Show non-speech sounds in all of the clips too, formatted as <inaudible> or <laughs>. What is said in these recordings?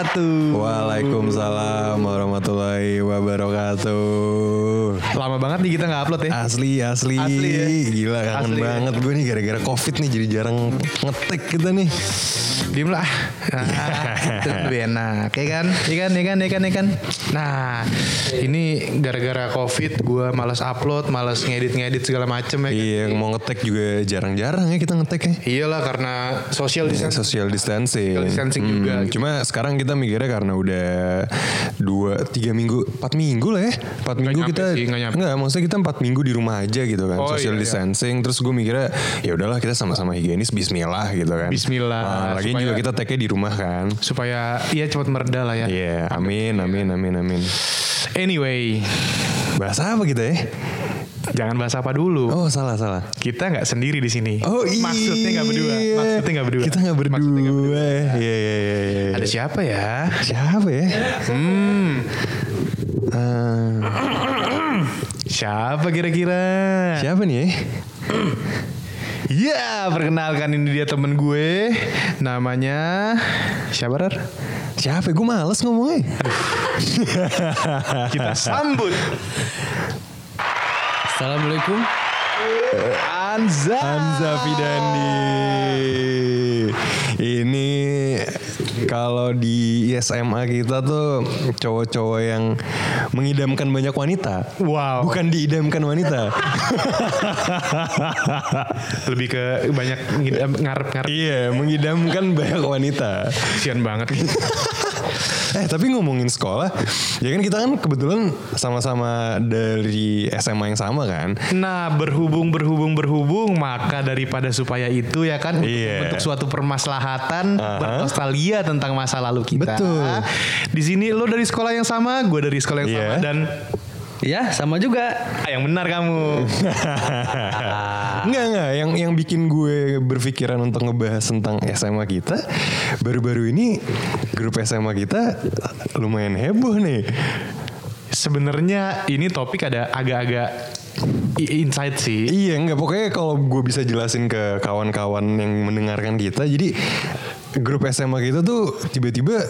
wabarakatuh. Waalaikumsalam warahmatullahi wabarakatuh. Lama banget nih kita nggak upload ya. Asli, asli, Asli ya? gila kangen Asli ya? banget gue nih gara-gara covid nih jadi jarang ngetek kita nih. Diem lah. Nah, <laughs> itu lebih enak. Ya kan? Ya kan? Ya kan? Ya kan? Ya kan? Nah, ini gara-gara covid gue malas upload, malas ngedit-ngedit segala macem ya. kan? Iya, mau ngetek juga jarang-jarang ya kita ngetek ya. Iyalah karena social distancing. Social distancing. Social distancing juga. Cuma sekarang kita mikirnya karena udah dua, tiga minggu, empat minggu lah ya. Empat minggu kita, sih, nyampe. nggak, maksudnya kita empat minggu di rumah aja gitu kan. Oh, social iya, iya. distancing. Terus gue mikirnya ya udahlah kita sama-sama higienis, Bismillah gitu kan. Bismillah. Ah, lagi Supaya- juga kita tag di rumah kan. Supaya iya cepat mereda lah ya. Iya, amin, amin, amin, amin. Anyway, Bahasa apa kita ya? jangan bahas apa dulu. Oh, salah, salah. Kita nggak sendiri di sini. Oh iya. Maksudnya nggak berdua. Maksudnya nggak berdua. Kita nggak berdua. Maksudnya nggak berdua. Iya, iya, iya, iya. Ada siapa ya? Siapa ya? Hmm, Ah, siapa kira-kira? siapa nih ya? Ya, perkenalkan ini dia temen gue. Namanya siapa Rar? Siapa? Gue males ngomongnya. <laughs> Kita sambut Assalamualaikum. Anza. Anza Fidandi. Ini kalau di SMA kita tuh cowok-cowok yang mengidamkan banyak wanita. Wow. Bukan diidamkan wanita. <laughs> Lebih ke banyak ngarep-ngarep. iya, mengidamkan banyak wanita. Kasian banget. <laughs> Eh tapi ngomongin sekolah, ya kan kita kan kebetulan sama-sama dari SMA yang sama kan. Nah, berhubung berhubung berhubung maka daripada supaya itu ya kan untuk Iya. suatu permasalahan Aha. bernostalgia tentang masa lalu kita. Betul. Di sini lo dari sekolah yang sama, gue dari sekolah yang Iya. sama dan Ya, sama juga. ah, yang benar kamu. <laughs> Enggak enggak, yang yang bikin gue berpikiran untuk ngebahas tentang SMA kita baru-baru ini grup SMA kita lumayan heboh nih. Sebenarnya ini topik ada agak-agak insight sih. Iya enggak pokoknya kalau gue bisa jelasin ke kawan-kawan yang mendengarkan kita jadi grup SMA kita tuh tiba-tiba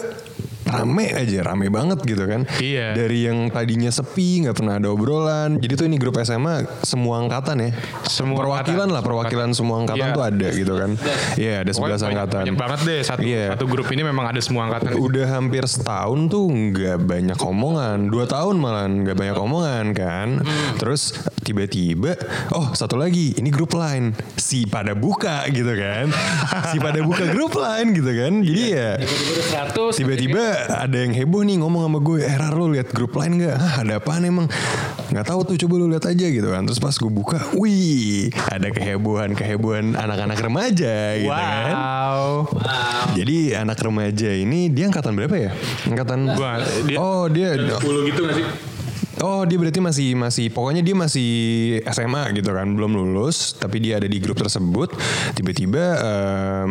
rame aja rame banget gitu kan. Iya. dari yang tadinya sepi nggak pernah ada obrolan. Jadi tuh ini grup SMA semua angkatan ya. Semua perwakilan angkatan. lah perwakilan semua angkatan Iya. tuh ada gitu kan. Iya ada Pokoknya 11 banyak, angkatan. banyak banget deh. Satu Iya. satu grup ini memang ada semua angkatan. udah hampir setahun tuh nggak banyak omongan. Dua tahun malah nggak banyak omongan kan. Terus tiba-tiba oh satu lagi ini grup lain. Si pada buka gitu kan. Si pada buka grup lain gitu kan. Jadi ya Tiba-tiba udah 100. tiba-tiba ada yang heboh nih ngomong sama gue eh Rar lu lihat grup lain nggak Hah, ada apaan emang nggak tahu tuh coba lu lihat aja gitu kan terus pas gue buka wih ada kehebohan kehebohan anak-anak remaja gitu kan Wow. jadi anak remaja ini dia angkatan berapa ya? Angkatan Gua, dia- Oh, dia 10 gitu gak sih? Oh, dia berarti masih masih pokoknya dia masih SMA gitu kan, belum lulus, tapi dia ada di grup tersebut. Tiba-tiba em,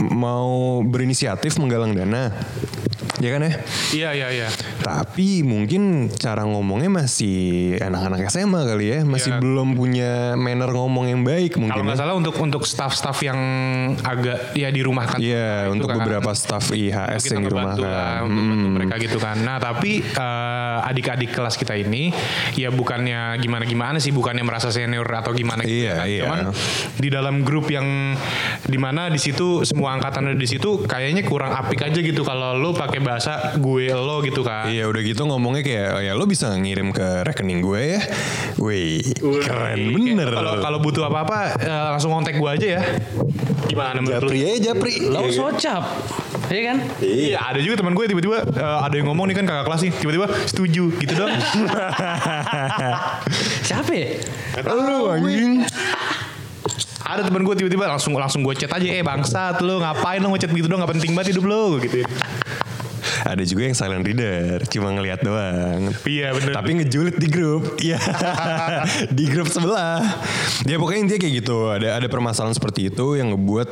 mau berinisiatif menggalang dana. Ya kan ya? Iya iya iya. Tapi mungkin cara ngomongnya masih anak-anak SMA kali ya, masih Iya. belum punya manner ngomong yang baik Kalau mungkin. nggak ya. salah untuk untuk staff-staff yang agak ya dirumahkan. Iya, Itu untuk kan. beberapa staff IHS yang lah dirumahkan. untuk bantu Hmm. mereka gitu kan. Nah tapi eh, adik-adik kelas kita ini ya bukannya gimana-gimana sih, bukannya merasa senior atau gimana gitu Iya, kan. iya. Cuman di dalam grup yang di mana di situ semua angkatan ada di situ kayaknya kurang apik aja gitu kalau lo pakai bahasa gue lo gitu kan. Iya udah gitu ngomongnya kayak ya lo bisa ngirim ke rekening gue ya. Wih, keren bener. Kalau kalau butuh apa-apa eh, langsung kontak gue aja ya. Gimana menurut? Japri ya Japri. Lo socap. Iya kan? Iya ada juga teman gue tiba-tiba eh, ada yang ngomong nih kan kakak kelas nih tiba-tiba setuju gitu dong. <laughs> Siapa ya? Lu anjing. ada teman gue tiba-tiba langsung langsung gue chat aja eh bangsat lu ngapain lu ngechat gitu dong nggak penting banget hidup lu gitu. Ada juga yang silent reader, cuma ngelihat doang. Iya bener. Tapi ngejulit di grup, iya <laughs> di grup sebelah. Dia pokoknya intinya kayak gitu. Ada ada permasalahan seperti itu yang ngebuat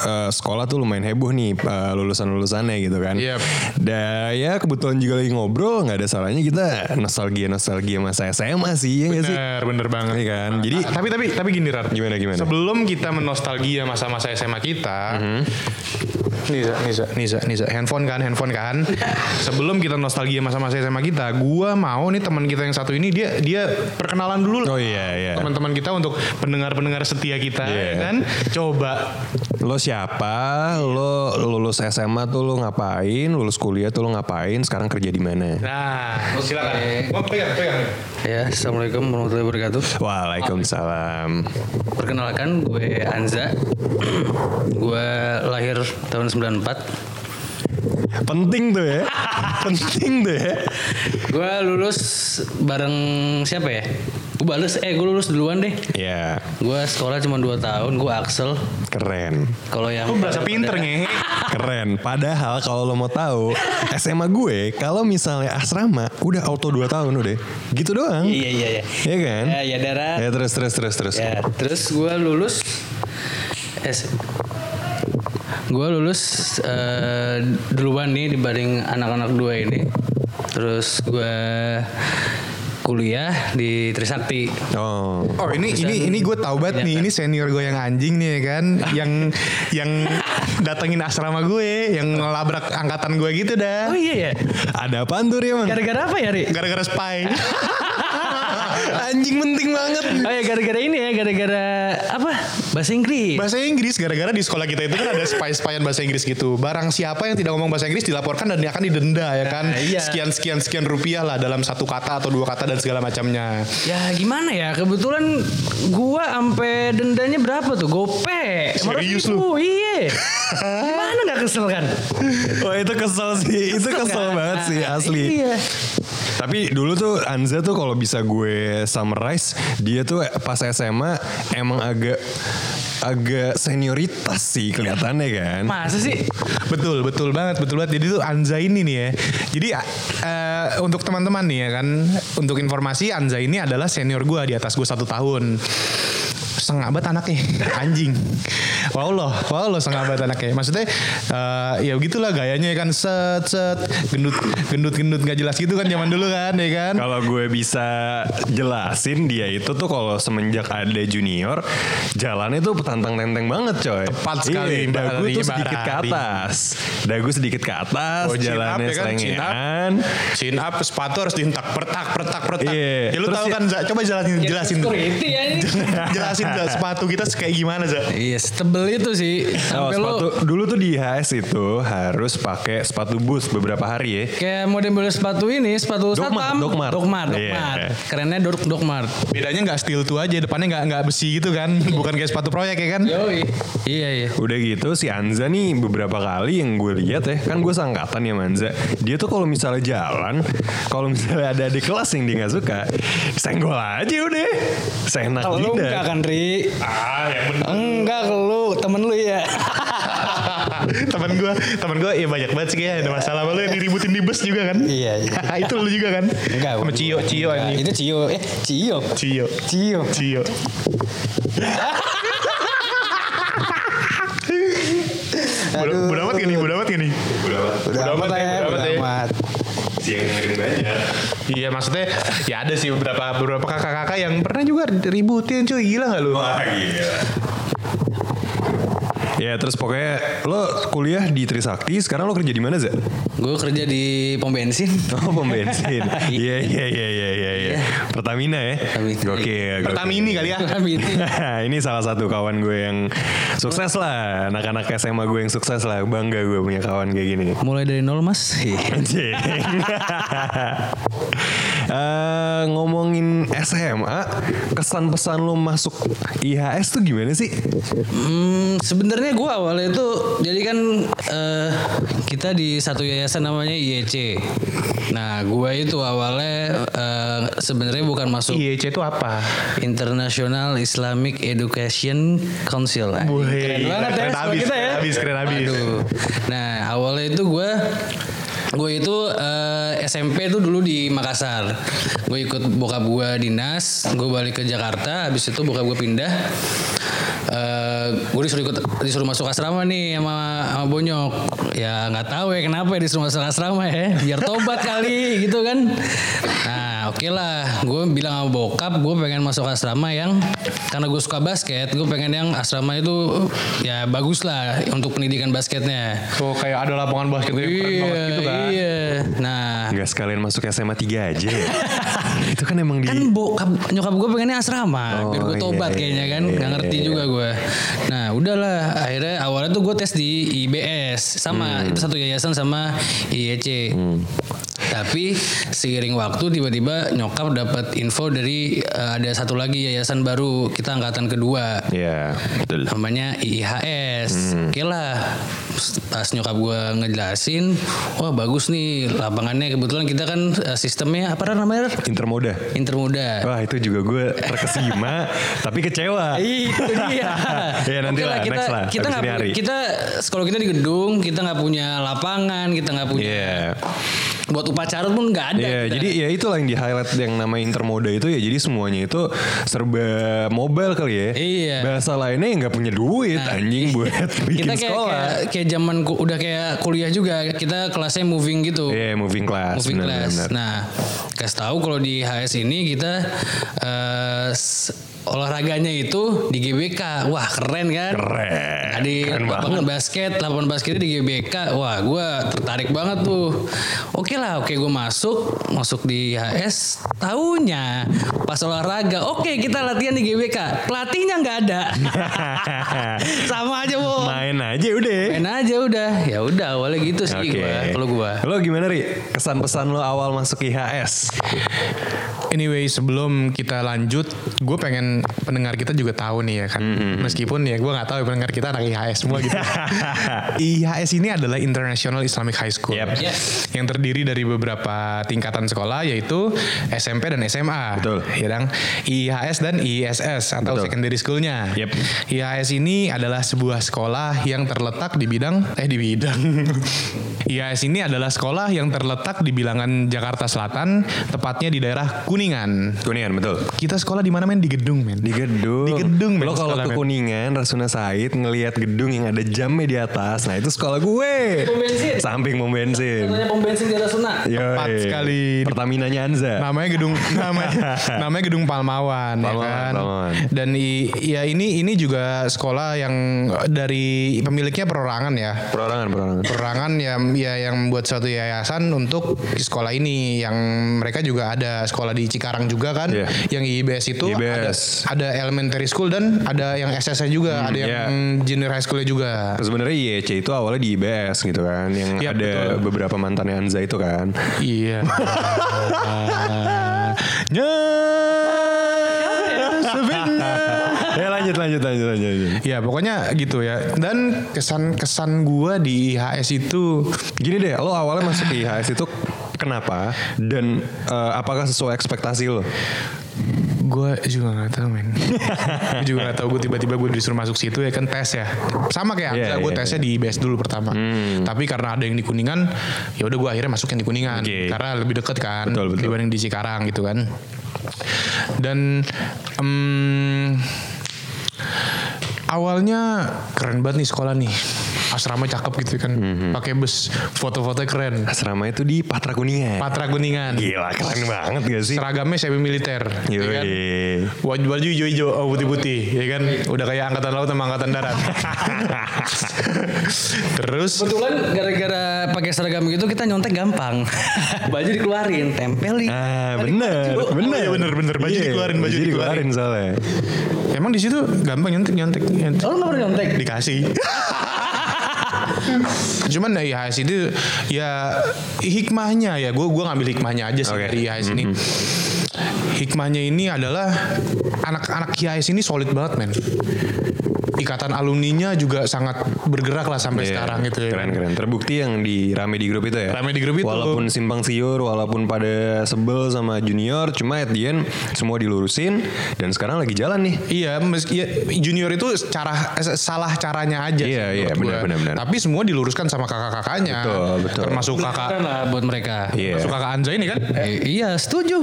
eh, sekolah tuh lumayan heboh nih eh, lulusan-lulusannya gitu kan. Yep. Dan ya kebetulan juga lagi ngobrol nggak ada salahnya kita nostalgia nostalgia masa SMA sih ya nggak sih? Bener, bener banget. Iya kan? Jadi Ah, tapi tapi tapi gini Rar. Gimana, gimana? Sebelum kita menostalgia masa-masa SMA kita, Mhm. Nisa, Nisa, Nisa, Nisa, handphone kan, handphone kan. Sebelum kita nostalgia masa-masa SMA kita, gua mau nih teman kita yang satu ini dia dia perkenalan dulu lah. Oh iya iya. Teman-teman kita untuk pendengar-pendengar setia kita Iya. ya kan. Coba Lo siapa? Lo lulus SMA tuh lo ngapain? Lulus kuliah tuh lo ngapain? Sekarang kerja di mana? Nah, silakan. Mau pegang, pegang. Ya, assalamualaikum warahmatullahi wabarakatuh. Waalaikumsalam. Perkenalkan, gue Anza. gue lahir tahun 94. Penting tuh ya. <laughs> Penting tuh ya. Gue lulus bareng siapa ya? Gue bales, eh gue lulus duluan deh. Ya, Gue sekolah cuma 2 tahun, gue Axel. keren. Kalau yang Lu berasa pinter ngehe. <laughs> Keren. Padahal kalau lo mau tahu, SMA gue kalau misalnya asrama udah auto 2 tahun udah. Gitu doang. Iya iya iya. Iya kan? Ya, ya darat. Ya terus terus terus terus. Ya, terus gue lulus S gue lulus eh, duluan nih dibanding anak-anak dua ini. Terus gue kuliah di Trisakti. Oh. Oh ini ini ini gue tahu banget nih ini senior gue yang anjing nih ya kan yang yang datengin asrama gue yang ngelabrak angkatan gue gitu dah Oh iya ya. Ada apaan tuh Rian? Gara-gara apa ya, Ri? gara-gara spy <laughs> Anjing penting banget. Oh ya gara-gara ini ya, gara-gara apa? Bahasa Inggris. bahasa Inggris gara-gara di sekolah kita itu kan ada spy-spyan bahasa Inggris gitu. Barang siapa yang tidak ngomong bahasa Inggris dilaporkan dan dia akan didenda ya kan? Nah, iya. sekian sekian sekian rupiah lah dalam satu kata atau dua kata dan segala macamnya. Ya gimana ya? Kebetulan gua sampai dendanya berapa tuh? Gope. Serius 500 ribu, iya. <laughs> Gimana nggak kesel kan? Wah itu kesel sih, itu kesel banget sih asli. iya. Tapi dulu tuh Anza tuh kalau bisa gue summarize, dia tuh pas SMA emang agak agak senioritas sih kelihatannya kan. masa sih Betul, betul banget, betul banget. Jadi tuh Anza ini nih ya. Jadi eh, untuk teman-teman nih ya kan, untuk informasi Anza ini adalah senior gue di atas gue satu tahun. Setengah banget anaknya, <laughs> anjing. Wow loh, wow loh setengah banget anaknya. Maksudnya eh, ya begitulah gayanya ya kan set set gendut gendut gendut nggak jelas gitu kan zaman dulu kan ya kan. Kalau gue bisa jelasin dia itu tuh kalau semenjak ada junior jalannya tuh petantang tenteng banget coy. Tepat sekali, Iya, Mbak dagu Rari, tuh sedikit ke atas. Dagu sedikit ke atas, Oh, chin up jalannya ya kan, chin up. selengean. Chin up sepatu harus dihentak pertak pertak pertak. Iya. Ya lu tahu ya- kan coba jelasin jelasin. security ya ini <laughs> jelasin Za, sepatu kita kayak gimana Za? iya setebel itu sih Oh, sampai sepatu, lo dulu tuh di IHS itu harus pakai sepatu boots beberapa hari ya. kayak model-model sepatu ini sepatu Dokmart, satpam Dokmart. Dokmart Iya. Dokmart kerennya Dok Dokmart Bedanya nggak steel tuh aja, depannya nggak nggak besi gitu kan, <laughs> bukan kayak sepatu proyek ya kan? Yoi. iya iya Udah gitu si Anza nih beberapa kali yang gue lihat ya kan gue sangkatan ya Manza dia tuh kalau misalnya jalan kalau misalnya ada di kelas yang dia nggak suka senggol aja udah seenak Kalau lu enggak jidat kan Ah, yang bener. Enggak ke lu Temen lu ya <laughs> temen gue, temen gue ya banyak banget sih kayak ada masalah sama lu yang diributin di bus juga kan? Iya, iya. <laughs> itu lu juga kan? Enggak Sama Cio, Cio Enggak, ini. Itu Cio Eh Cio Cio, Cio Cio. <laughs> Bodo amat nih? Bodo amat gak nih? Udah Udah amat amat ya, ya udah Udah amat ya. amat Iya maksudnya ya ada sih beberapa beberapa kakak-kakak yang pernah juga ributin cuy gila gak lu? wah gila <laughs> ya terus pokoknya lo kuliah di Trisakti sekarang lo kerja di mana Za? Gue kerja di pom bensin Oh pom bensin <laughs> Iya iya iya iya iya iya. Pertamina ya Pertamina. Gokil Pertamini kali ya. Pertamini. <laughs> Ini salah satu kawan gue yang sukses lah Anak-anak SMA gue yang sukses lah Bangga gue punya kawan kayak gini Mulai dari nol mas Anjing. Eh, ngomongin SMA, kesan pesan lo masuk IHS tuh gimana sih? Hmm, sebenarnya gue awalnya itu jadi kan eh, kita di satu yayasan namanya IEC. Nah, gue itu awalnya eh, sebenarnya bukan masuk IEC itu apa? International Islamic Education Council. Nah, keren banget ya keren sekolah abis, kita ya. keren abis, keren abis. Aduh. Nah, awalnya itu gue gue itu eh, SMP tuh dulu di Makassar. Gue ikut bokap gue dinas, gue balik ke Jakarta. Habis itu bokap gue pindah. Eh, gue disuruh ikut disuruh masuk asrama nih sama sama Bonyok. Ya nggak tahu ya kenapa ya disuruh masuk asrama ya. Biar tobat kali <laughs> gitu kan. Nah oke lah, gue bilang sama bokap gue pengen masuk asrama yang karena gue suka basket, gue pengen yang asrama itu ya bagus lah untuk pendidikan basketnya. Oh kayak ada lapangan basket yang keren banget Iya, gitu kan. iya. Nah, Nggak sekalian masuk SMA 3 aja ya? <laughs> itu kan emang di... kan bokap nyokap gue pengennya asrama Oh, biar gue iya, tobat iya, kayaknya kan iya, nggak ngerti iya, juga gue nah udahlah akhirnya awalnya tuh gue tes di IBS sama Hmm. itu satu yayasan sama IEC tapi seiring waktu tiba-tiba nyokap dapat info dari eh, ada satu lagi yayasan baru kita angkatan kedua Ya, betul. namanya IIHS. Hmm. Oke lah. Pas nyokap gue ngejelasin, wah bagus nih lapangannya. Kebetulan kita kan eh, sistemnya apa namanya? Intermoda. Intermuda. Wah itu juga gue terkesima <laughs> tapi kecewa. Itu dia. <laughs> Ya, nanti lah, kita, next lah, Kita nggak kita kalau kita di gedung kita nggak punya lapangan, kita nggak punya Iya. Buat upacara pun nggak ada. Iya, kita. jadi ya itulah yang di highlight yang namanya intermoda itu ya. Jadi semuanya itu serba mobile kali ya. Iya. Bahasa lainnya nggak punya duit anjing buat bikin kita kayak, sekolah. kayak kayak zaman udah kayak kuliah juga kita kelasnya moving gitu. Iya, moving class. moving benar, class. benar. Nah, kasih tahu kalau di HS ini kita s- olahraganya itu di GBK. Wah, keren kan? Keren. Di Keren lapangan banget. basket, lapangan basketnya di GBK. Wah, gue tertarik banget tuh. Oke lah, oke gue masuk, masuk di HS. Tahunya pas olahraga, oke kita latihan di GBK. Pelatihnya nggak ada. <laughs> Sama aja, Bo. Main aja udah. Main aja udah. Ya udah, awalnya gitu sih Oke. gua. Kalau gua. Lo gimana Ri? Kesan pesan lo awal masuk IHS? Anyway sebelum kita lanjut, gue pengen pendengar kita juga tahu nih ya kan. Meskipun ya gue nggak tahu ya pendengar kita anak IHS semua gitu. <laughs> IHS ini adalah International Islamic High School. Yep. Yes. Yang terdiri dari beberapa tingkatan sekolah yaitu SMP dan SMA. Betul. Ya dong. IHS dan ISS atau Betul. secondary schoolnya. Yep. IHS ini adalah sebuah sekolah yang terletak di bidang eh di bidang. <laughs> IHS ini adalah sekolah yang terletak di bilangan Jakarta Selatan, tepatnya di daerah Kuningan. Kuningan betul. Kita sekolah di mana men? Di gedung men. Di gedung. Di gedung, men, Lo kalau ke. Kuningan, Rasuna Said ngelihat gedung yang ada jamnya di atas. Nah itu sekolah gue. Pom bensin. Samping pom bensin. Katanya pom bensin di atas sana. Tepat sekali. Pertaminanya Anza. namanya gedung <laughs> namanya namanya gedung Palmawan, ya Palmawan, kan. Palmawan. Dan i- ya ini ini juga sekolah yang dari pemiliknya perorangan ya. Perorangan, perorangan. Perorangan ya ya yang membuat suatu yayasan untuk sekolah ini yang mereka juga ada sekolah di Cikarang juga kan. Iya. Yang IBS itu IBS. ada ada elementary school dan ada yang SS juga, ada yang iya. junior high schoolnya juga. Sebenarnya IEC itu awalnya di IBS gitu kan, yang Iya, ada betul. beberapa mantannya Anza itu kan. Iya. <laughs> Nya ya lanjut lanjut lanjut lanjut. Ya pokoknya gitu ya. Dan kesan-kesan gua di IHS itu Gini deh, lo awalnya masuk IHS itu kenapa dan eh, apakah sesuai ekspektasi lo? Gue juga nggak tahu men. gue juga nggak tahu gue tiba-tiba gue disuruh masuk situ ya kan tes ya. Sama kayak Iya, Hamzah, gue tesnya di IBS dulu pertama. Tapi karena ada yang di Kuningan, ya udah gue akhirnya masuk yang di Kuningan Oke. karena lebih deket kan Betul, betul. dibanding di Cikarang gitu kan. Dan em, awalnya keren banget nih sekolah nih. Asrama cakep gitu kan. Mhm. Pakai bus, foto-fotonya keren. Asrama itu di Patra Kuningan. Patra Kuningan. Gila, keren banget gak sih? Seragamnya semi militer, ya kan? Baju baju hijau-hijau, oh putih-putih, ya kan? Udah kayak angkatan laut sama angkatan darat. <laughs> Terus Kebetulan gara-gara pakai seragam gitu kita nyontek gampang. <laughs> baju dikeluarin, tempel di. Ah bener, bener, iya, bener, bener. Baju Iya, dikeluarin, baju dikeluarin. soalnya. emang di situ gampang nyontek nyontek. nyontek. Oh, lu pernah nyontek? Dikasih. <laughs> Cuman ya IHS itu ya hikmahnya ya gue gua ngambil hikmahnya aja sih Oke. dari IHS ini. Hikmahnya ini adalah anak-anak IHS ini solid banget men. Ikatan alumninya juga sangat bergerak lah sampai Iya, sekarang gitu ya. Keren keren. Terbukti yang di rame di grup itu ya. Rame di grup itu. Walaupun simpang siur, walaupun pada sebel sama junior, cuma at the end semua dilurusin dan sekarang lagi jalan nih. Iya, meski ya, junior itu cara eh, salah caranya aja. Iya, sih iya, menurut benar, benar, benar. Tapi semua diluruskan sama kakak-kakaknya. Betul, betul. Termasuk kakak, lah buat mereka. Iya. termasuk kakak Anza ini kan. Eh, iya, setuju.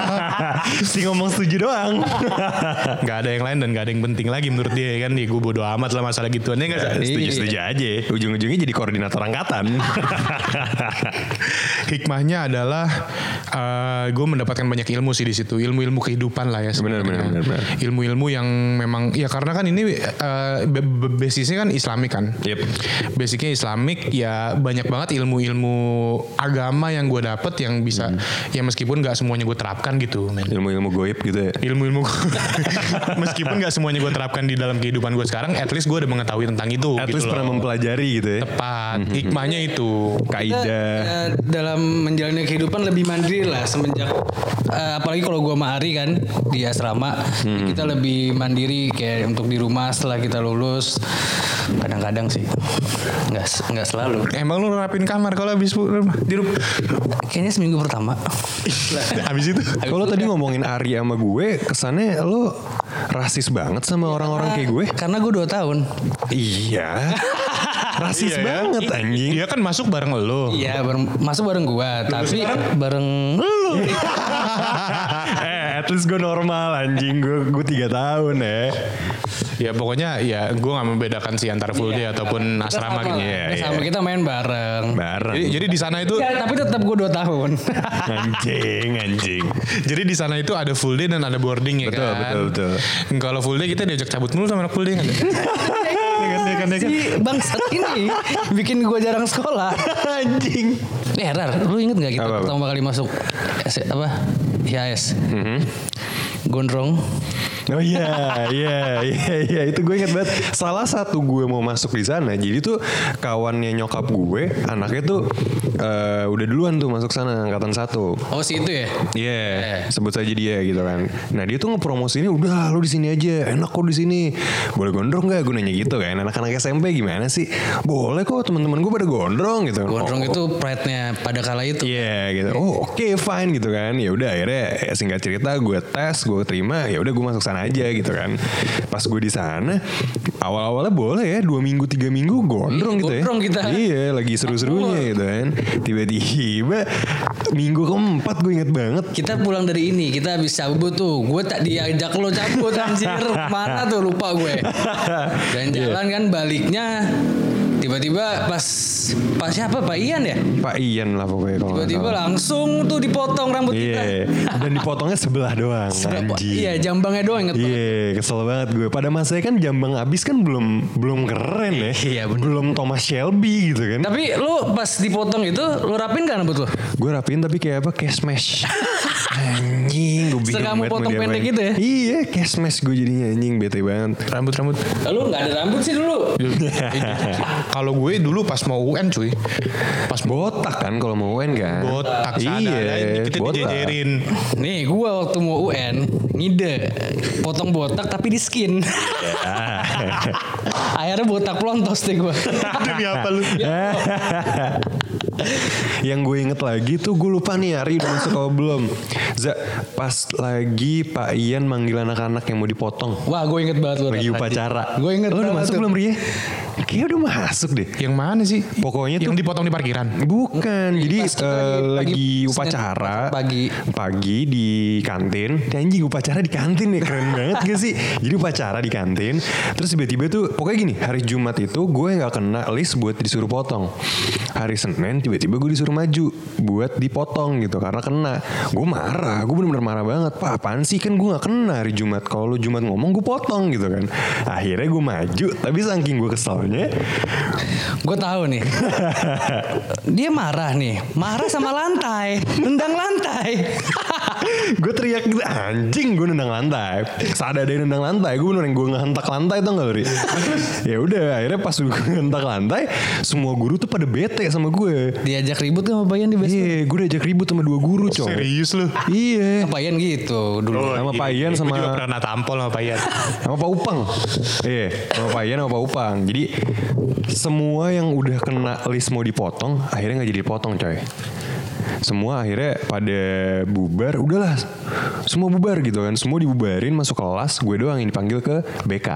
<laughs> si ngomong setuju doang. Gak ada yang lain dan gak ada yang penting lagi menurut dia kan. Nih gue bodo amat lah masalah gituan ya gak? setuju setuju aja. Ujung-ujungnya jadi koordinator angkatan. <laughs> Hikmahnya adalah gue mendapatkan banyak ilmu sih di situ, ilmu-ilmu kehidupan lah ya. Benar, benar, sebenarnya. benar, benar. Ilmu-ilmu yang memang ya karena kan ini eh, be- basisnya kan Islamik kan. Yep. Basicnya Islamik ya banyak banget ilmu-ilmu agama yang gue dapet yang bisa Hmm. ya meskipun nggak semuanya gue terapkan gitu. men. Ilmu-ilmu goib gitu ya. Ilmu-ilmu <laughs> meskipun nggak semuanya gue terapkan di dalam kehidupan gue sekarang, at least gue udah mengetahui tentang itu. At gitu least loh. pernah mempelajari gitu ya. tepat. Hikmahnya itu. Kaidah. eh, dalam menjalani kehidupan lebih mandiri lah semenjak eh, apalagi kalau gua sama Ari kan di asrama kita lebih mandiri kayak untuk di rumah setelah kita lulus kadang-kadang sih nggak nggak selalu Emang lu rapin kamar kalau habis di rumah? kayaknya seminggu pertama habis itu? Kalau tadi ngomongin Ari sama gue, kesannya lo rasis banget sama orang-orang kayak gue. karena gue dua tahun Iya. <laughs> rasis Iya ya. banget anjing. Dia kan masuk bareng lo. Iya bareng, masuk bareng gua tapi bareng lu <laughs> least gue normal anjing. Gue gue tiga tahun ya. Ya pokoknya ya gue gak membedakan sih antara full day ataupun asrama gitu. Iya, Kita iya. sama kita main bareng Bareng. Jadi, jadi di sana itu Ya, tapi tetap gue dua tahun <laughs> anjing, anjing. jadi di sana itu ada full day dan ada boarding ya Betul, kan. betul, betul. Kalau full day kita diajak cabut mulu sama anak full day kan. <laughs> si bangsat ini bikin gue jarang sekolah <laughs> anjing. Eh Rar, lu inget gak kita Apa, apa? pertama kali masuk S- apa IAS? Mhm. Gondrong. Oh iya, iya, iya, iya. Itu gue inget banget. Salah satu gue mau masuk di sana. Jadi tuh kawannya nyokap gue, anaknya tuh eh, udah duluan tuh masuk sana angkatan satu. Oh si itu ya? Iya, Eh. sebut saja dia gitu kan. Nah dia tuh ngepromosi ini udah lu di sini aja, enak kok di sini. Boleh gondrong gak? Gue nanya gitu kan. Anak-anak SMP gimana sih? Boleh kok teman-teman gue pada gondrong gitu. Gondrong Oh, itu pride-nya pada kala itu. Iya gitu. Oh oke fine gitu kan. Ya udah akhirnya ya, singkat cerita gue tes, gue terima. Ya udah gue masuk sana aja gitu kan. Pas gue di sana awal-awalnya boleh ya dua minggu tiga minggu gondrong Iya, gitu ya. gondrong kita. Iya lagi seru-serunya gitu kan. Tiba-tiba minggu keempat gue inget banget. Kita pulang dari ini, kita habis cabut tuh. Gue tak diajak lo cabut anjir. <laughs> Mana tuh lupa gue. Dan Iya. jalan kan baliknya tiba-tiba pas pas siapa Pak Ian ya? Pak Ian lah pokoknya kalau Tiba-tiba langsung tuh dipotong rambut kita. Iya. Dan dipotongnya sebelah doang. anjing. Iya, jambangnya doang inget banget. Iya, kesel banget gue. Pada masanya kan jambang abis kan belum belum keren ya. Iya, bener. Belum Thomas Shelby gitu kan. Tapi lu pas dipotong itu lu rapin gak rambut lu? Gue rapiin tapi kayak apa? Cash mesh. <laughs> anjing, gue bingung banget potong pendek gitu ya? Iya, cash mesh gue jadinya anjing bete banget. Rambut-rambut. Lu gak ada rambut sih dulu. Kalau gue dulu pas mau UN cuy, pas Botak kan kalau mau UN kan. botak Iya, sadar kita botak. dijejerin. Nih gua waktu mau UN ngide potong botak tapi di skin. <laughs> Akhirnya botak pelontos deh gua. Demi apa lu? <laughs> <laughs> <laughs> Yang gue inget lagi tuh gue lupa nih Ari udah masuk atau belum. Za, pas lagi Pak Ian manggil anak-anak yang mau dipotong. Wah gue inget banget lu. Lagi upacara. Gue inget Lo udah masuk tuh. belum Ria? Kayaknya udah masuk deh. Yang mana sih? Pokoknya yang tuh- dipotong di parkiran. Bukan, jadi eh, lagi- pagi- upacara pagi. pagi di kantin. Anjing upacara di kantin ya keren banget gak sih? Jadi upacara di kantin. Terus tiba-tiba tuh pokoknya gini hari Jumat itu gue nggak kena list buat disuruh potong. Hari Senin tiba-tiba gue disuruh maju buat dipotong gitu karena kena. Gue marah, gue bener-bener marah banget. Pak apaan sih kan gue nggak kena hari Jumat. Kalau lu Jumat ngomong gue potong gitu kan. Akhirnya gue maju tapi saking gue keselnya Gue tahu nih. <laughs> Dia marah nih. Marah sama lantai. Tendang lantai. <laughs> gue teriak gitu anjing gue nendang lantai ada yang nendang lantai gue bener gue ngehentak lantai tau gak lu Ri ya udah akhirnya pas gue ngehentak lantai semua guru tuh pada bete sama gue Diajak ribut kan sama Payan di basement. iya gue diajak ribut sama dua guru cowok Serius lu? iya Payan gitu dulu. sama Pak Ian Gue sama juga pernah tampol sama Pak Ian. sama Pak Upang. Iya, sama Pak Ian sama Pak Upang. Jadi semua yang udah kena list mau dipotong, akhirnya nggak jadi dipotong coy. Semua akhirnya pada bubar, udahlah semua bubar gitu kan. Semua dibubarin masuk kelas, gue doang yang dipanggil ke BK.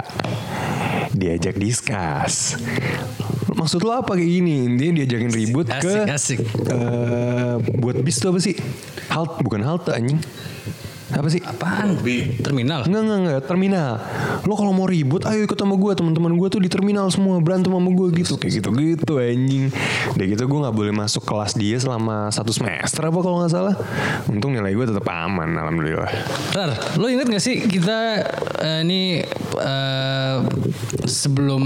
Diajak diskus. Maksud lo apa kayak gini? Intinya diajakin ribut ke Asik, asik. eh, buat bis tuh apa sih? Halt bukan halte anjing. Apa sih? Apaan? Terminal. Enggak, enggak, enggak. Terminal. Lo kalau mau ribut, ayo ikut sama gue. Teman-teman gue tuh di terminal semua. Berantem sama gue gitu. Kayak gitu-gitu anjing. Udah gitu gue gak boleh masuk kelas dia selama satu semester apa kalau nggak salah. Untung nilai gue tetap aman. Alhamdulillah. Rar, lo inget gak sih kita eh, ini eh, sebelum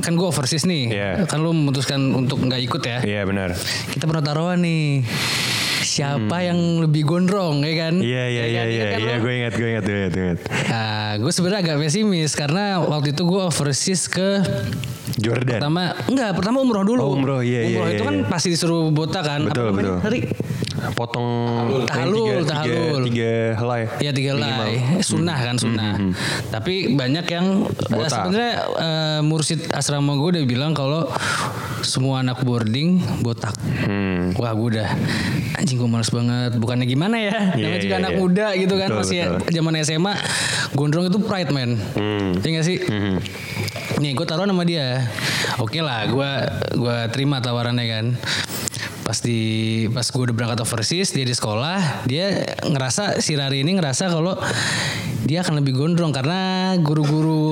kan gue overseas nih, Iya. kan lo memutuskan untuk nggak ikut ya. Iya benar. Kita pernah taruhan nih. Siapa yang lebih gondrong ya kan? Hmm. Iya, iya, Ya iya, kan? iya. Ingat kan Iya, gue ingat, gue ingat, gue ingat, gue ingat. Nah, gue sebenarnya agak pesimis karena waktu itu gue overseas ke Jordan. pertama enggak pertama umroh dulu. Oh, umroh, iya, iya, Umroh iya, itu kan iya. pasti disuruh botak kan. Betul, namanya? betul. Tadi? Potong Tahalul, tiga, tahalul. tiga, tiga helai. Ya tiga Minimal. helai, sunnah kan sunnah. Tapi banyak yang eh, sebenarnya eh, mursid asrama gue udah bilang kalau semua anak boarding botak. Hmm. Wah gue udah anjing gue males banget. Bukannya gimana ya? Namanya juga iya, anak iya. muda gitu kan Betul, masih betul. zaman SMA. Gondrong itu pride man. Hmm. Iya gak sih? Nih gue taruh nama dia. Oke lah, gue gua terima tawarannya kan. Pas di pas gue udah berangkat overseas dia di sekolah dia ngerasa si Rari ini ngerasa kalau dia akan lebih gondrong karena guru-guru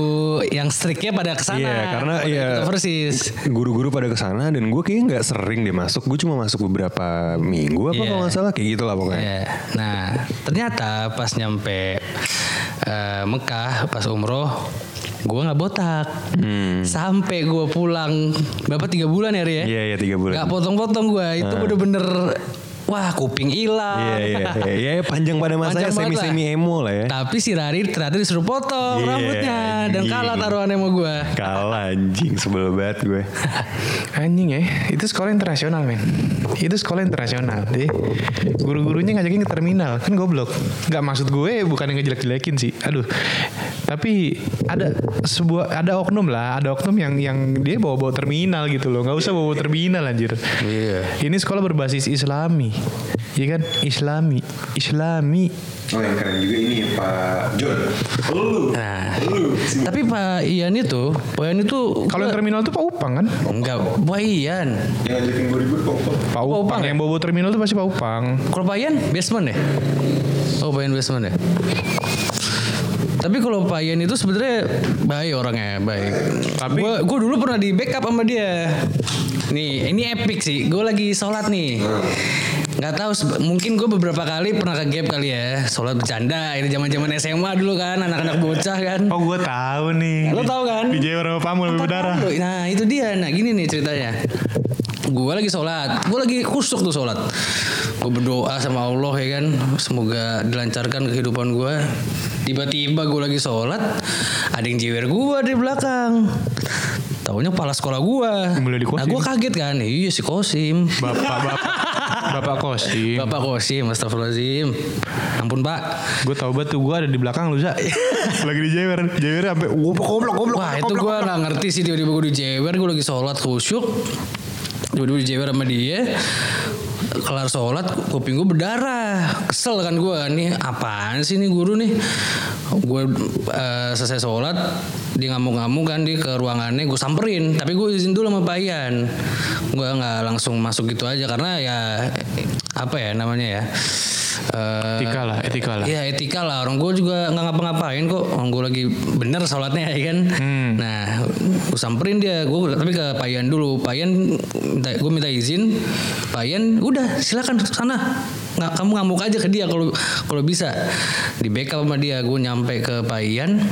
yang striknya pada ke sana Iya, karena pada iya overseas guru-guru pada ke sana dan gue kayaknya nggak sering deh masuk. Gue cuma masuk beberapa minggu apa Iya. kalau nggak salah kayak gitulah pokoknya. Iya. Nah ternyata pas nyampe eh, Mekah pas umroh gue nggak botak sampai gue pulang berapa tiga bulan ya Ri ya Iya iya tiga bulan. nggak potong-potong gue itu bener-bener wah kuping hilang Iya iya iya iya, panjang pada masanya Panjang banget semi lah. semi emo lah ya. tapi si Rari ternyata disuruh potong Iya, rambutnya dan kalah taruhannya sama gue Kalah anjing sebel banget gue. <laughs> Anjing ya, itu sekolah internasional men. Itu sekolah internasional. Jadi guru-gurunya ngajakin ke terminal, kan goblok. Gak maksud gue bukan yang ngejelek-jelekin sih. Aduh. Tapi ada sebuah ada oknum lah, ada oknum yang yang dia bawa-bawa terminal gitu loh. Gak usah bawa terminal anjir. Iya. Ini sekolah berbasis Islami. Iya kan? Islami. Islami. Oh yang keren juga ini Pak John. Lu. nah tapi Pak Ian itu Pak Ian itu Kalau yang terminal tuh Pak Upang kan? enggak Pak Ian Yang ngajakin gue ribut Pak Upang. Pak Upang Upang yang bawa-bawa terminal tuh pasti Pak Upang. Kalau Payan basement ya? Oh Payan basement ya? Tapi kalau Payan itu sebenarnya baik orangnya baik. Tapi- gue gue dulu pernah di backup sama dia. Nih ini epic sih. Gue lagi sholat nih. Gak tahu mungkin gue beberapa kali pernah ke gap kali ya sholat bercanda ini zaman zaman SMA dulu kan anak-anak bocah kan Oh gue tahu nih. Lo tahu kan? Jawa sama Pamul berdarah. Nah itu dia. Nah gini nih ceritanya. Gue lagi sholat. Gue lagi kusuk tuh sholat. Gue berdoa sama Allah ya kan. Semoga dilancarkan kehidupan gue. Tiba-tiba gue lagi sholat. Ada yang jewer gue di belakang. Taunya kepala sekolah gue. Nah gue kaget kan. Iya si Kosim. Bapak bapak bapak kosim. Bapak Kosim. Astagfirullahaladzim. Ampun pak. Gue tau banget tuh gue ada di belakang lu Za. <laughs> Lagi di Jewer. Jewer sampai goblok goblok goblok. Wah itu gue gak ngerti sih tiba-tiba gue dijewer gue lagi sholat khusyuk tiba-tiba dijewer sama dia kelar sholat kuping gue berdarah. Kesel kan gue kan nih apaan sih nih guru nih? Gue eh, selesai sholat dia ngamuk-ngamuk kan di ke ruangannya gue samperin. Tapi gue izin dulu sama Pak Ian. Gue nggak langsung masuk gitu aja karena ya apa ya namanya ya Eh, Etika lah, etika lah. Iya etika lah. Orang gue juga nggak ngapa-ngapain kok. Orang gue lagi bener sholatnya ya kan? Nah gue samperin dia. Gue tapi ke Payan dulu. Payan gue minta izin. Payan udah silakan sana. Nggak kamu ngamuk aja ke dia kalau kalau bisa. Di backup sama dia gue nyampe ke Payan.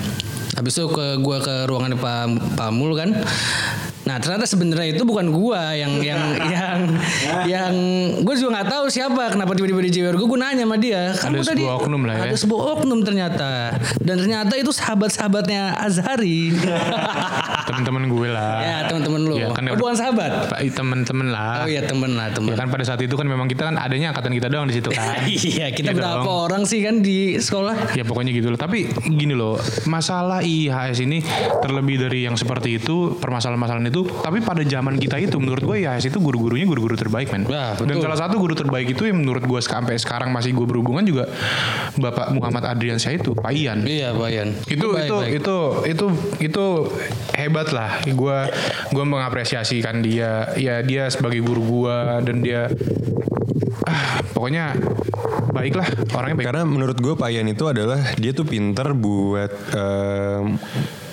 Habis itu ke gue ke ruangan Pak Pamul kan Nah ternyata sebenarnya itu bukan gua yang yang <laughs> yang yang gue juga nggak tahu siapa kenapa tiba-tiba di JWR gue gue nanya sama dia kan Ada gua sebuah oknum lah ya. ada sebuah oknum ternyata dan ternyata itu sahabat-sahabatnya Azhari <laughs> Temen-temen gue lah. ya teman-teman lu Ya, kan oh, bukan sahabat Pak, temen-temen lah. oh iya temen lah temen Ya kan pada saat itu kan memang kita kan adanya angkatan kita doang di situ kan. <laughs> iya kita Iya berapa dong. orang sih kan di sekolah Ya pokoknya gitu loh. Tapi gini loh, masalah IHS ini terlebih dari yang seperti itu, permasalahan-permasalahan itu. Tapi pada zaman kita itu, menurut gue IHS itu guru-gurunya guru-guru terbaik men. Wah, Dan salah satu guru terbaik itu yang menurut gue sampai sekarang masih gue berhubungan juga Bapak Muhammad Adrian saya itu, Pak Ian. iya Bayan itu Baik, itu baik. itu itu itu hebat lah gue gue mengapresiasikan dia ya dia sebagai guru gue dan dia ah, pokoknya baik lah orangnya baik Karena menurut gue Pak Ian itu adalah dia tuh pinter buat em,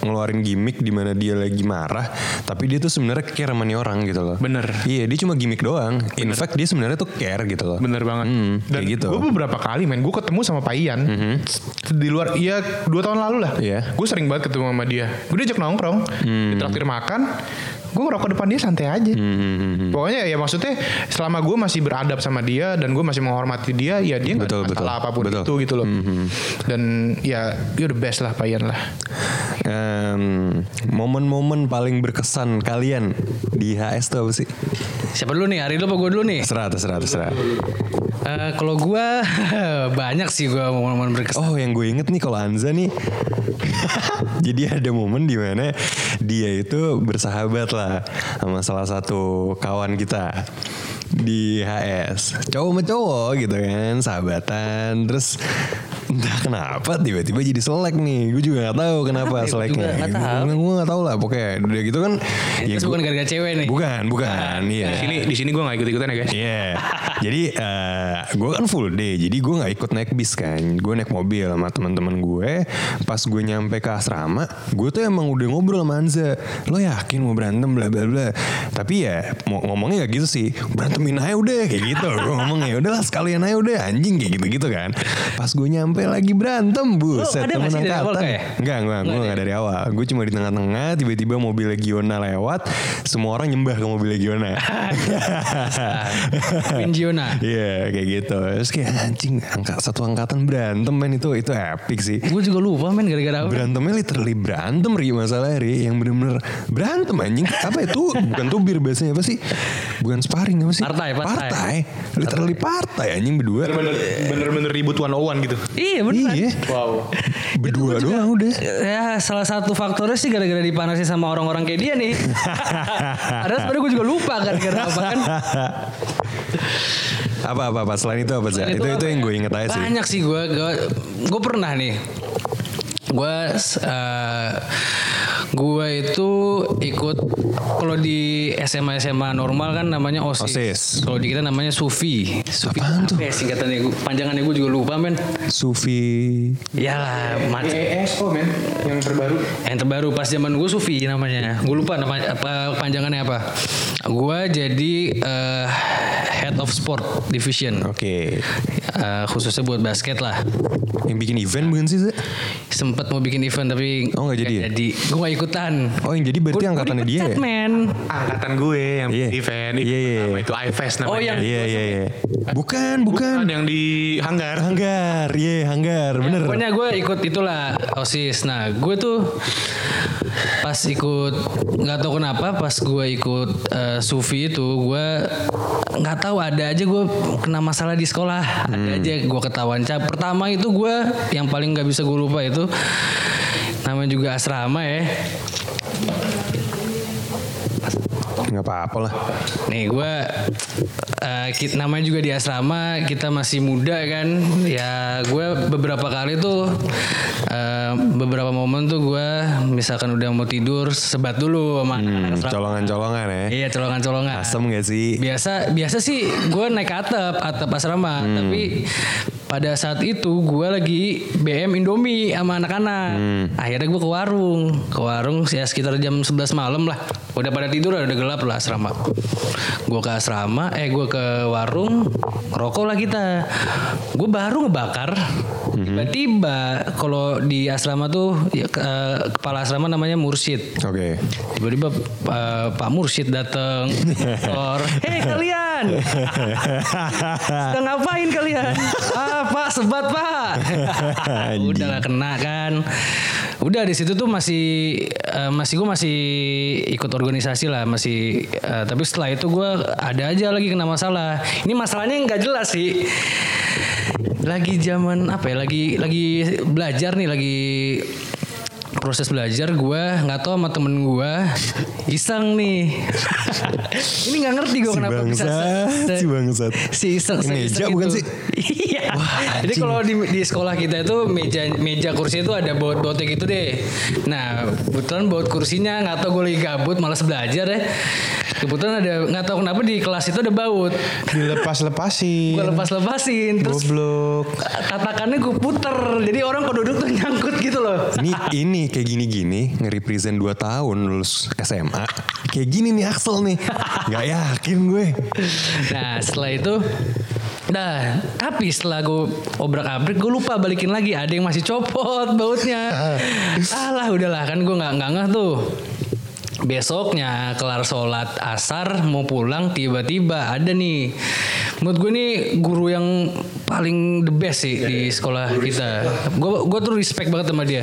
ngeluarin gimmick di mana dia lagi marah, tapi dia tuh sebenarnya care sama orang gitu loh. Bener. Iya, dia cuma gimmick doang. In fact dia sebenarnya tuh care gitu loh. Bener banget. Hmm, Dan kayak gitu. gue beberapa kali men, gue ketemu sama Pak Ian di luar, iya dua tahun lalu lah. Iya. Gue sering banget ketemu sama dia. Gue diajak nongkrong, ditraktir makan, gue ngerokok depan dia santai aja. Hmm, Pokoknya ya maksudnya selama gue masih beradab sama dia dan gue masih menghormati dia, ya dia nggak ada masalah betul. apa pun Betul. itu gitu loh. Dan ya you're the best lah Pak Ian lah. Em, momen-momen paling berkesan kalian di HS tuh apa sih? siapa dulu nih Ari dulu apa gue dulu nih Serah, terserah, terserah. Eh, kalau gue <laughs> banyak sih gue momen-momen berkesan Oh, yang gue inget nih kalau Anza nih. <laughs> Jadi ada momen di mana dia itu bersahabat lah sama salah satu kawan kita di HS. Cowok sama cowok gitu kan, sahabatan. Terus entah kenapa tiba-tiba jadi selek nih. Gue juga nggak tahu kenapa ya? Gua seleknya. Gue gue nggak tahu lah pokoknya. Udah gitu kan. Terus gua- bukan gara-gara cewek nih Bukan, bukan. Iya. Di sini di sini gue nggak ikut ikutan ya guys. Iya. Jadi gue kan full day. Jadi gue nggak ikut naik bis kan. Gue naik mobil sama teman-teman gue. Pas gue nyampe ke asrama, gue tuh emang udah ngobrol sama Anza. Lo yakin mau berantem bla bla bla. Tapi ya ngomongnya gak gitu sih. Berantemin aja udah kayak gitu. gue ngomong ya udahlah sekalian aja udah anjing kayak gitu gitu kan. Pas gue nyampe lagi berantem, buset. Temen awal angkatan. kayak? Enggak, enggak, gue enggak dari awal. Gue cuma di tengah-tengah, tiba-tiba mobil Legiona lewat, semua orang nyembah ke mobil Legiona. <laughs> Pinjiona Iya kayak gitu. Terus kayak anjing angka, Satu angkatan berantem men. Itu Itu epic sih. Gue juga lupa men gara-gara apa? Berantemnya literally berantem Ri masalahnya Ri. Yang bener-bener berantem anjing. Apa itu? Bukan tubir bahasanya apa sih? Bukan sparring apa sih? Partai, partai. Partai. Literally partai. anjing berdua. Bener-bener ribut one on one gitu. Iya bener Iya Wow. <laughs> Berdua doang udah Ya salah satu faktornya sih gara-gara dipanasin sama orang-orang kayak dia nih. <laughs> Ada sebenarnya gue juga lupa gara-gara apa kan. <laughs> Apa apa apa Selain itu apa? Selain Itu itu apa yang ya? gue inget aja sih Banyak sih gue. Gue pernah nih. Gue uh, gue itu ikut kalau di SMA SMA normal kan namanya OSIS. OSIS. Kalau di kita namanya Sufi. Sufi Apaan tuh? apa ya singkatannya? Gua- Panjangannya gue juga lupa men. Sufi Iyalah, macam ESO men yang terbaru. yang terbaru pas zaman gue Sufi namanya. Gue lupa nama apa panjangannya apa. Gue jadi eh, head of sport division. Oke Eh, khususnya buat basket lah. Yang bikin event bukan sih Za? Sempet mau bikin event tapi Oh, nggak jadi ya? Jadi gue gak ikutan. Oh yang jadi berarti Gua- gua angkatannya dia ya men. Angkatan gue yang Iya. event Iya, iya, nama iya. itu iFest namanya. Oh, yang- Iya iya iya Bukan bukan Bukan yang di hanggar. Hanggar, iya hanggar, bener. Pokoknya gue ikut itulah OSIS. Nah gue tuh pas ikut nggak tahu kenapa pas gue ikut eh, Sufi itu gue nggak tahu ada aja gue kena masalah di sekolah ada Hmm. aja gue ketahuan cap pertama itu gue yang paling nggak bisa gue lupa itu namanya juga asrama ya Nggak apa-apa lah. Nih gue eh, kit- namanya juga di asrama kita masih muda kan ya gue beberapa kali tuh eh, beberapa momen tuh gue misalkan udah mau tidur sebat dulu sama Hmm, colongan-colongan ya. Iya colongan-colongan. Asem gak sih? Biasa biasa sih gue naik atap atap asrama Hmm. tapi pada saat itu gue lagi BM Indomie sama anak-anak. Hmm. Akhirnya gue ke warung, ke warung ya sekitar jam 11 malam lah. Udah pada tidur udah gelap lah asrama. Gue ke asrama, eh gue ke warung, rokok lah kita. Gue baru ngebakar Tiba-tiba kalau di asrama tuh ya, ke- eh, kepala asrama namanya Mursyid. Oke. Tiba-tiba eh, Pak Mursyid datang, or, <laughs> hei kalian, sedang ngapain kalian? Ah Pak sebat Pak. <laughs> Udah lah kena kan. Udah di situ tuh masih eh, masih gue masih ikut organisasi lah masih. eh, tapi setelah itu gue ada aja lagi kena masalah. Ini masalahnya nggak jelas sih. Lagi zaman apa ya? Lagi lagi belajar nih lagi proses belajar gue nggak tahu sama temen gue iseng nih <laughs> ini nggak ngerti gue Si kenapa bisa bangsat, se- si bangsat. si iseng se- meja iseng bukan itu. sih? iya jadi kalau di, di sekolah kita itu meja meja kursi itu ada baut-bautnya gitu deh nah kebetulan baut kursinya nggak tahu gue lagi gabut malas belajar ya kebetulan ada nggak tahu kenapa di kelas itu ada baut Dilepas-lepasin. gue lepas-lepasin terus Goblok. tatakannya gue puter jadi orang kalau duduk tuh nyangkut gitu loh Ini ini kayak gini-gini nge-represent 2 tahun lulus SMA. Kayak gini nih Axel nih. Gak yakin gue. Nah setelah itu Nah, tapi setelah gue obrak-abrik, gue lupa balikin lagi. Ada yang masih copot bautnya. <laughs> Alah, udahlah kan gue nggak nggak ngeh tuh. Besoknya kelar sholat asar mau pulang tiba-tiba ada nih. Menurut gue nih guru yang paling the best sih di sekolah kita. gue gue tuh respect banget sama dia.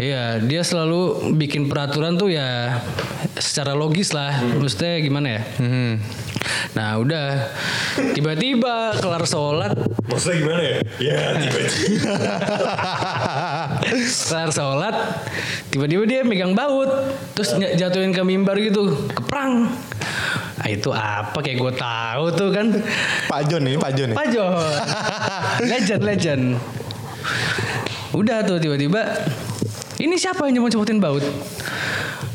Iya dia selalu bikin peraturan tuh ya secara logis lah. Maksudnya gimana ya nah udah. Tiba-tiba kelar sholat. Maksudnya gimana ya? Ya tiba-tiba. kelar sholat tiba-tiba dia megang baut. Terus jatuhin ke mimbar gitu. Keprang. Nah, itu apa? Kayak gue tahu tuh kan. Pak John ini Pak John. ya? Pak John. Legend legend. Udah tuh tiba-tiba. Ini siapa yang nyemot-nyemotin baut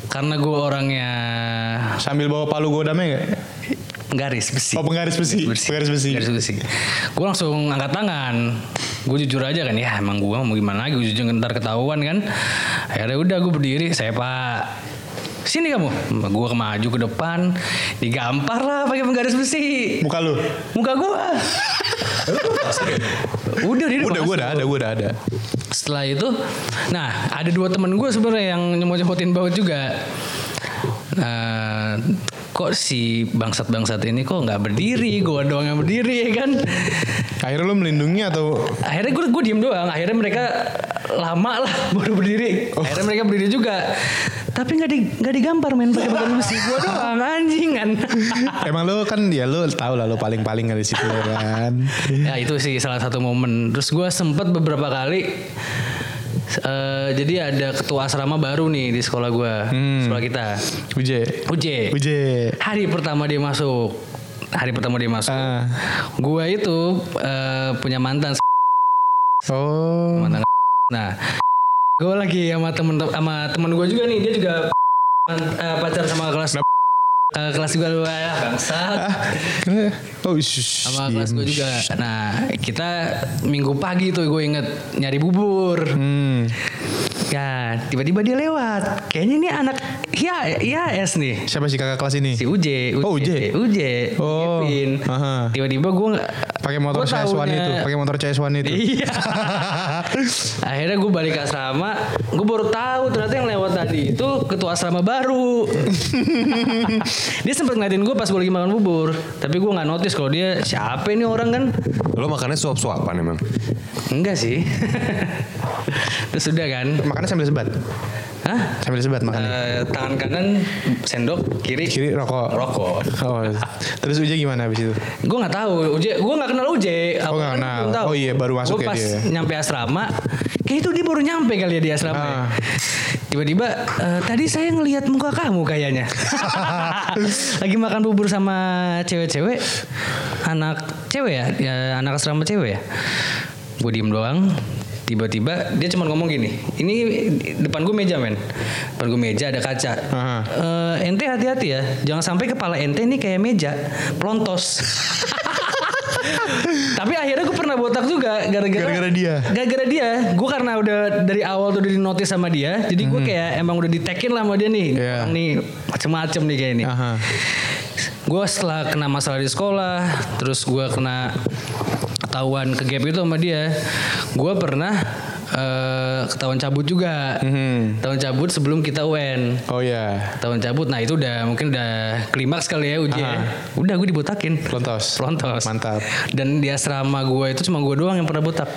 karena gue orangnya Sambil bawa palu godamnya gak? garis besi Oh penggaris besi. Penggaris besi. Garis besi. Gue langsung angkat tangan. Gue jujur aja kan ya emang gue mau gimana lagi gue jujur ntar ketahuan kan. Akhirnya udah gue berdiri saya pak sini kamu. Gue maju ke depan. Digampar lah pakai penggaris besi. Muka lu. muka gue udah dia Udah gue udah ada, gue udah ada. setelah itu nah ada dua teman gue sebenarnya yang nyemot nyemotin baut juga. Nah kok si bangsat bangsat ini kok nggak berdiri? Gue doang yang berdiri ya kan? Akhirnya lu melindungi atau? Akhirnya gue gue diem doang. Akhirnya mereka lama lah baru berdiri. Akhirnya mereka berdiri juga tapi nggak di nggak digampar men pakai pakai besi gue doang anjing kan emang lu kan ya lu tahu lah lu paling-paling di situ ya kan. ya itu sih salah satu momen terus gue sempet beberapa kali eh, jadi ada ketua asrama baru nih di sekolah gue sekolah kita Uje. Uje Uje. hari pertama dia masuk hari pertama dia masuk Ah. gue itu eh, punya mantan Oh. mantan nah gue lagi sama temen sama temen gue juga nih dia juga eh, pacar sama kelas eh, kelas gue lu ya bangsat Oh, shush. sama kelas gue juga. Nah kita minggu pagi tuh gue inget nyari bubur. Hmm. Ya tiba-tiba dia lewat. Kayaknya ini anak ya IAS nih. Siapa sih kakak kelas ini? Si Uje, Oh, Uje. Uje, Oh. Tiba-tiba gue Pakai motor gua CS1 taunya- itu, pakai motor CS1 itu. Iya. <laughs> Akhirnya gue balik ke asrama, gue baru tahu ternyata yang lewat tadi itu ketua asrama baru. <laughs> dia sempat ngeliatin gue pas gue lagi makan bubur, tapi gue nggak notice kalau dia siapa ini orang kan? Lo makannya suap-suapan emang. Enggak sih. <laughs> Terus udah kan? Makannya sambil sebat. Hah? Sambil sebat makannya. Eh, tangan kanan sendok, kiri Kiri rokok. rokok. Oh. Terus Uje gimana habis itu? Gue nggak tahu, Uje, gue nggak kenal Uje. Oh, nggak Awalnya kenal. tahu. Oh iya, baru masuk Gua ya pas dia. nyampe asrama, kayak itu dia baru nyampe kali ya di asrama. ya. Ah. Tiba-tiba, "Eh, tadi saya ngelihat muka kamu kayaknya. <laughs> Lagi makan bubur sama cewek-cewek, anak cewek ya, ya anak asrama cewek ya. Gue diem doang. Tiba-tiba dia cuma ngomong gini, ini depan gue meja men, depan gue meja ada kaca. Eh, ente hati-hati ya, jangan sampai kepala ente ini kayak meja, pelontos. <laughs> Tapi akhirnya gue pernah botak juga gara-gara Gara-gara dia? Gara-gara dia, gue karena udah dari awal tuh udah di notice sama dia, jadi gue kayak emang udah ditekin lah sama dia nih, Mhm. Iya. Orang nih macem-macem nih kayak ini. Gue setelah kena masalah di sekolah, terus gue kena ketahuan ke gap itu sama dia gue pernah eh, ketahuan cabut juga ketahuan cabut sebelum kita UN Oh ya. ketahuan cabut nah itu udah mungkin udah klimaks kali ya uji ya. udah gue dibotakin Pelontos. pelontos Mantap. dan di asrama gue itu cuma gue doang yang pernah botak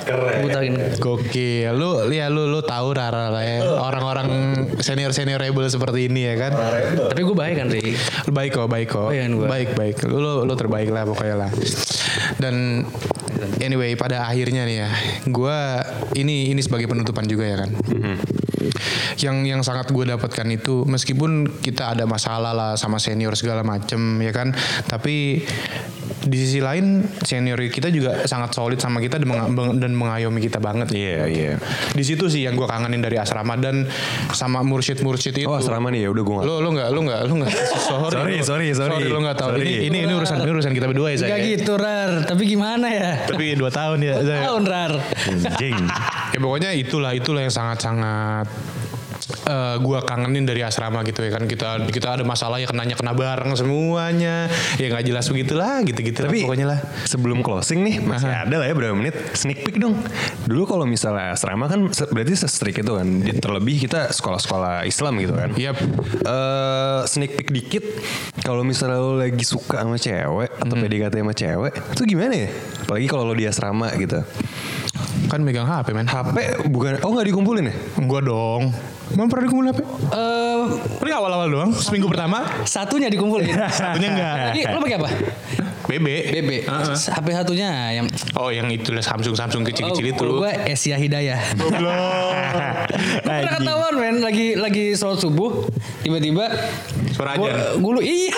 botakin Gokil. Lu ya lu lu tahu Rara lah ya. Orang-orang senior-senior rebel seperti ini ya kan. tapi gue baik kan Ri Lu baik kok, baik kok. Baik kan baik. Lu, lu lu terbaik lah pokoknya lah. Dan anyway pada akhirnya nih ya, gua ini ini sebagai penutupan juga ya kan. Yang yang sangat gue dapatkan itu meskipun kita ada masalah lah sama senior segala macem ya kan, tapi di sisi lain senior kita juga sangat solid sama kita dan, meng- dan mengayomi kita banget. Iya iya. Di situ sih yang gue kangenin dari asrama dan sama mursyid-mursyid itu. Oh asrama nih ya udah gue Lu lu nggak lu nggak lu nggak <laughs> sorry Sorry, sorry, sorry. lu nggak tahu Sorry. ini ini ini urusan ini urusan kita berdua ya saya. Enggak gitu Rar tapi gimana ya Tapi dua tahun ya saya. tahun Rar Anjing. Ya pokoknya itulah itulah yang sangat sangat eh gua kangenin dari asrama gitu ya kan kita kita ada masalah ya kenanya kena bareng semuanya ya nggak jelas begitulah gitu gitu Tapi pokoknya lah sebelum closing nih masih ada lah ya berapa menit sneak peek dong. Dulu kalau misalnya asrama kan berarti se-strict itu kan. Terlebih kita sekolah-sekolah Islam gitu kan. Yap. Eh, sneak peek dikit kalau misalnya lo lagi suka sama cewek atau PDKT sama cewek itu gimana ya? Apalagi kalau lo di asrama gitu. Kan megang HP men. HP bukan oh nggak dikumpulin ya? gua dong. Emang pernah dikumpulin HP? Eh, Paling awal-awal doang Seminggu pertama. Satunya dikumpulin. <laughs> Satunya enggak Jadi lo pakai apa? BB BB HP satunya yang Oh yang itu lah Samsung Samsung kecil-kecil itu. gue Asia Hidayah. Gue <laughs> pernah ketahuan men lagi lagi sholat subuh tiba-tiba Suara gua- ajan. gua lu iya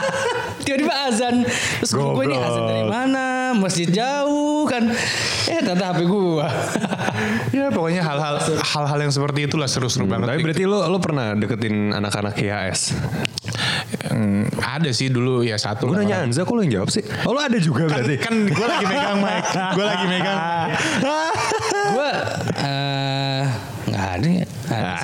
<laughs> tiba-tiba azan terus gue ini azan dari mana masjid jauh kan eh ternyata HP gue <laughs> Ya pokoknya hal-hal hal-hal yang seperti itulah seru-seru banget. Tapi berarti lo lo pernah deketin anak-anak IHS? Hmm, ada sih dulu ya satu. Gue nanya Anza kok lo yang jawab sih? Oh lo ada juga kan, berarti? kan gue lagi megang mic, gue lagi megang. <laughs> gue eh nggak ada ya Ah.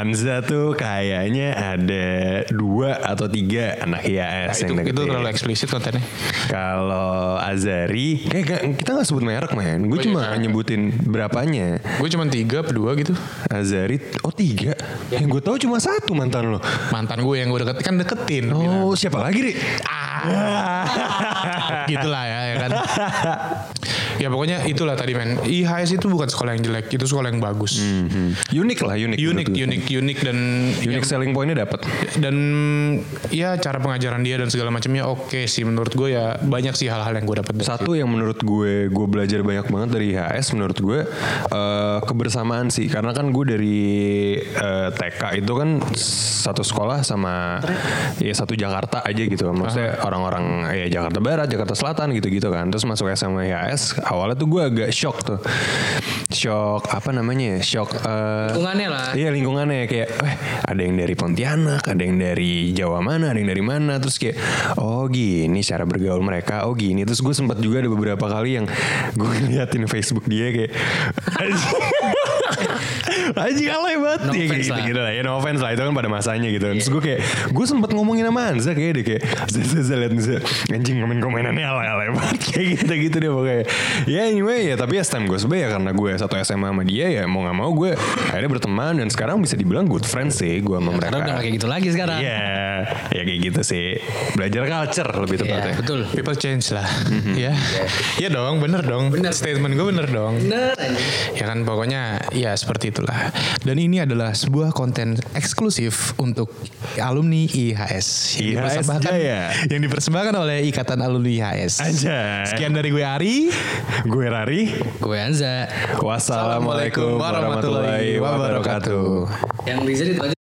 Hamza tuh kayaknya ada dua atau tiga anak IAS Nah, itu, yang itu deketin. terlalu eksplisit kontennya. Kalau Azari, kayak gak- kita nggak sebut merek men. Gue Oh, cuma iya. nyebutin berapanya. Gue cuma tiga, dua gitu. Azari, oh tiga. Yang gue tahu cuma satu mantan lo. Mantan gue yang gue deket kan deketin. Oh siapa lagi ri? Ah, <laughs> gitulah ya, ya kan. Ya pokoknya itulah tadi men. IHS itu bukan sekolah yang jelek, itu sekolah yang bagus. Unik lah, unik. Unik, unik, unik dan Unik selling pointnya dapat. dan ya cara pengajaran dia dan segala macamnya oke sih menurut gue ya banyak sih hal-hal yang gue dapat Satu yang menurut gue gue belajar banyak banget dari IHS menurut gue eh, kebersamaan sih karena kan gue dari eh, TK itu kan satu sekolah sama ya satu Jakarta aja gitu maksudnya orang-orang ya Jakarta Barat Jakarta Selatan gitu-gitu kan terus masuk SMA IHS awalnya tuh gue agak shock tuh. Shock apa namanya ya? Shock eh, lingkungannya lah. Iya lingkungannya. Kayak eh, ada yang dari Pontianak, ada yang dari Jawa mana, ada yang dari mana, terus kayak oh gini cara bergaul mereka, oh gini. Terus gue sempat juga ada beberapa kali yang gue <laughs> liatin Facebook dia kayak <laughs> <laughs> Anjing alay banget. No ya, gitu, lah. gitu lah. Ya no offense lah. Itu kan pada masanya gitu. Terus gue kayak gue sempat ngomongin sama Anza kayak deh kayak <laughs> Zah liat Anza. Anjing komen komenannya alay alay banget. <laughs> Kayak gitu gitu deh pokoknya. Ya anyway ya tapi ya time gue ya karena gue satu SMA sama dia ya mau nggak mau gue akhirnya berteman dan sekarang bisa dibilang good friends sih gue sama mereka. karena udah kayak gitu lagi sekarang. Iya, ya kayak gitu sih. Belajar culture lebih Iya, tepatnya. betul. People change lah. Ya ya dong bener dong. Statement gue bener dong. Bener anjing. ya kan pokoknya ya seperti itulah dan ini adalah sebuah konten eksklusif untuk alumni IHS yang IHS dipersembahkan Jaya. yang dipersembahkan oleh Ikatan Alumni IHS Anjay. sekian dari gue Ari Gue Rari. gue Anza Wassalamualaikum warahmatullahi wabarakatuh. yang bisa itu aja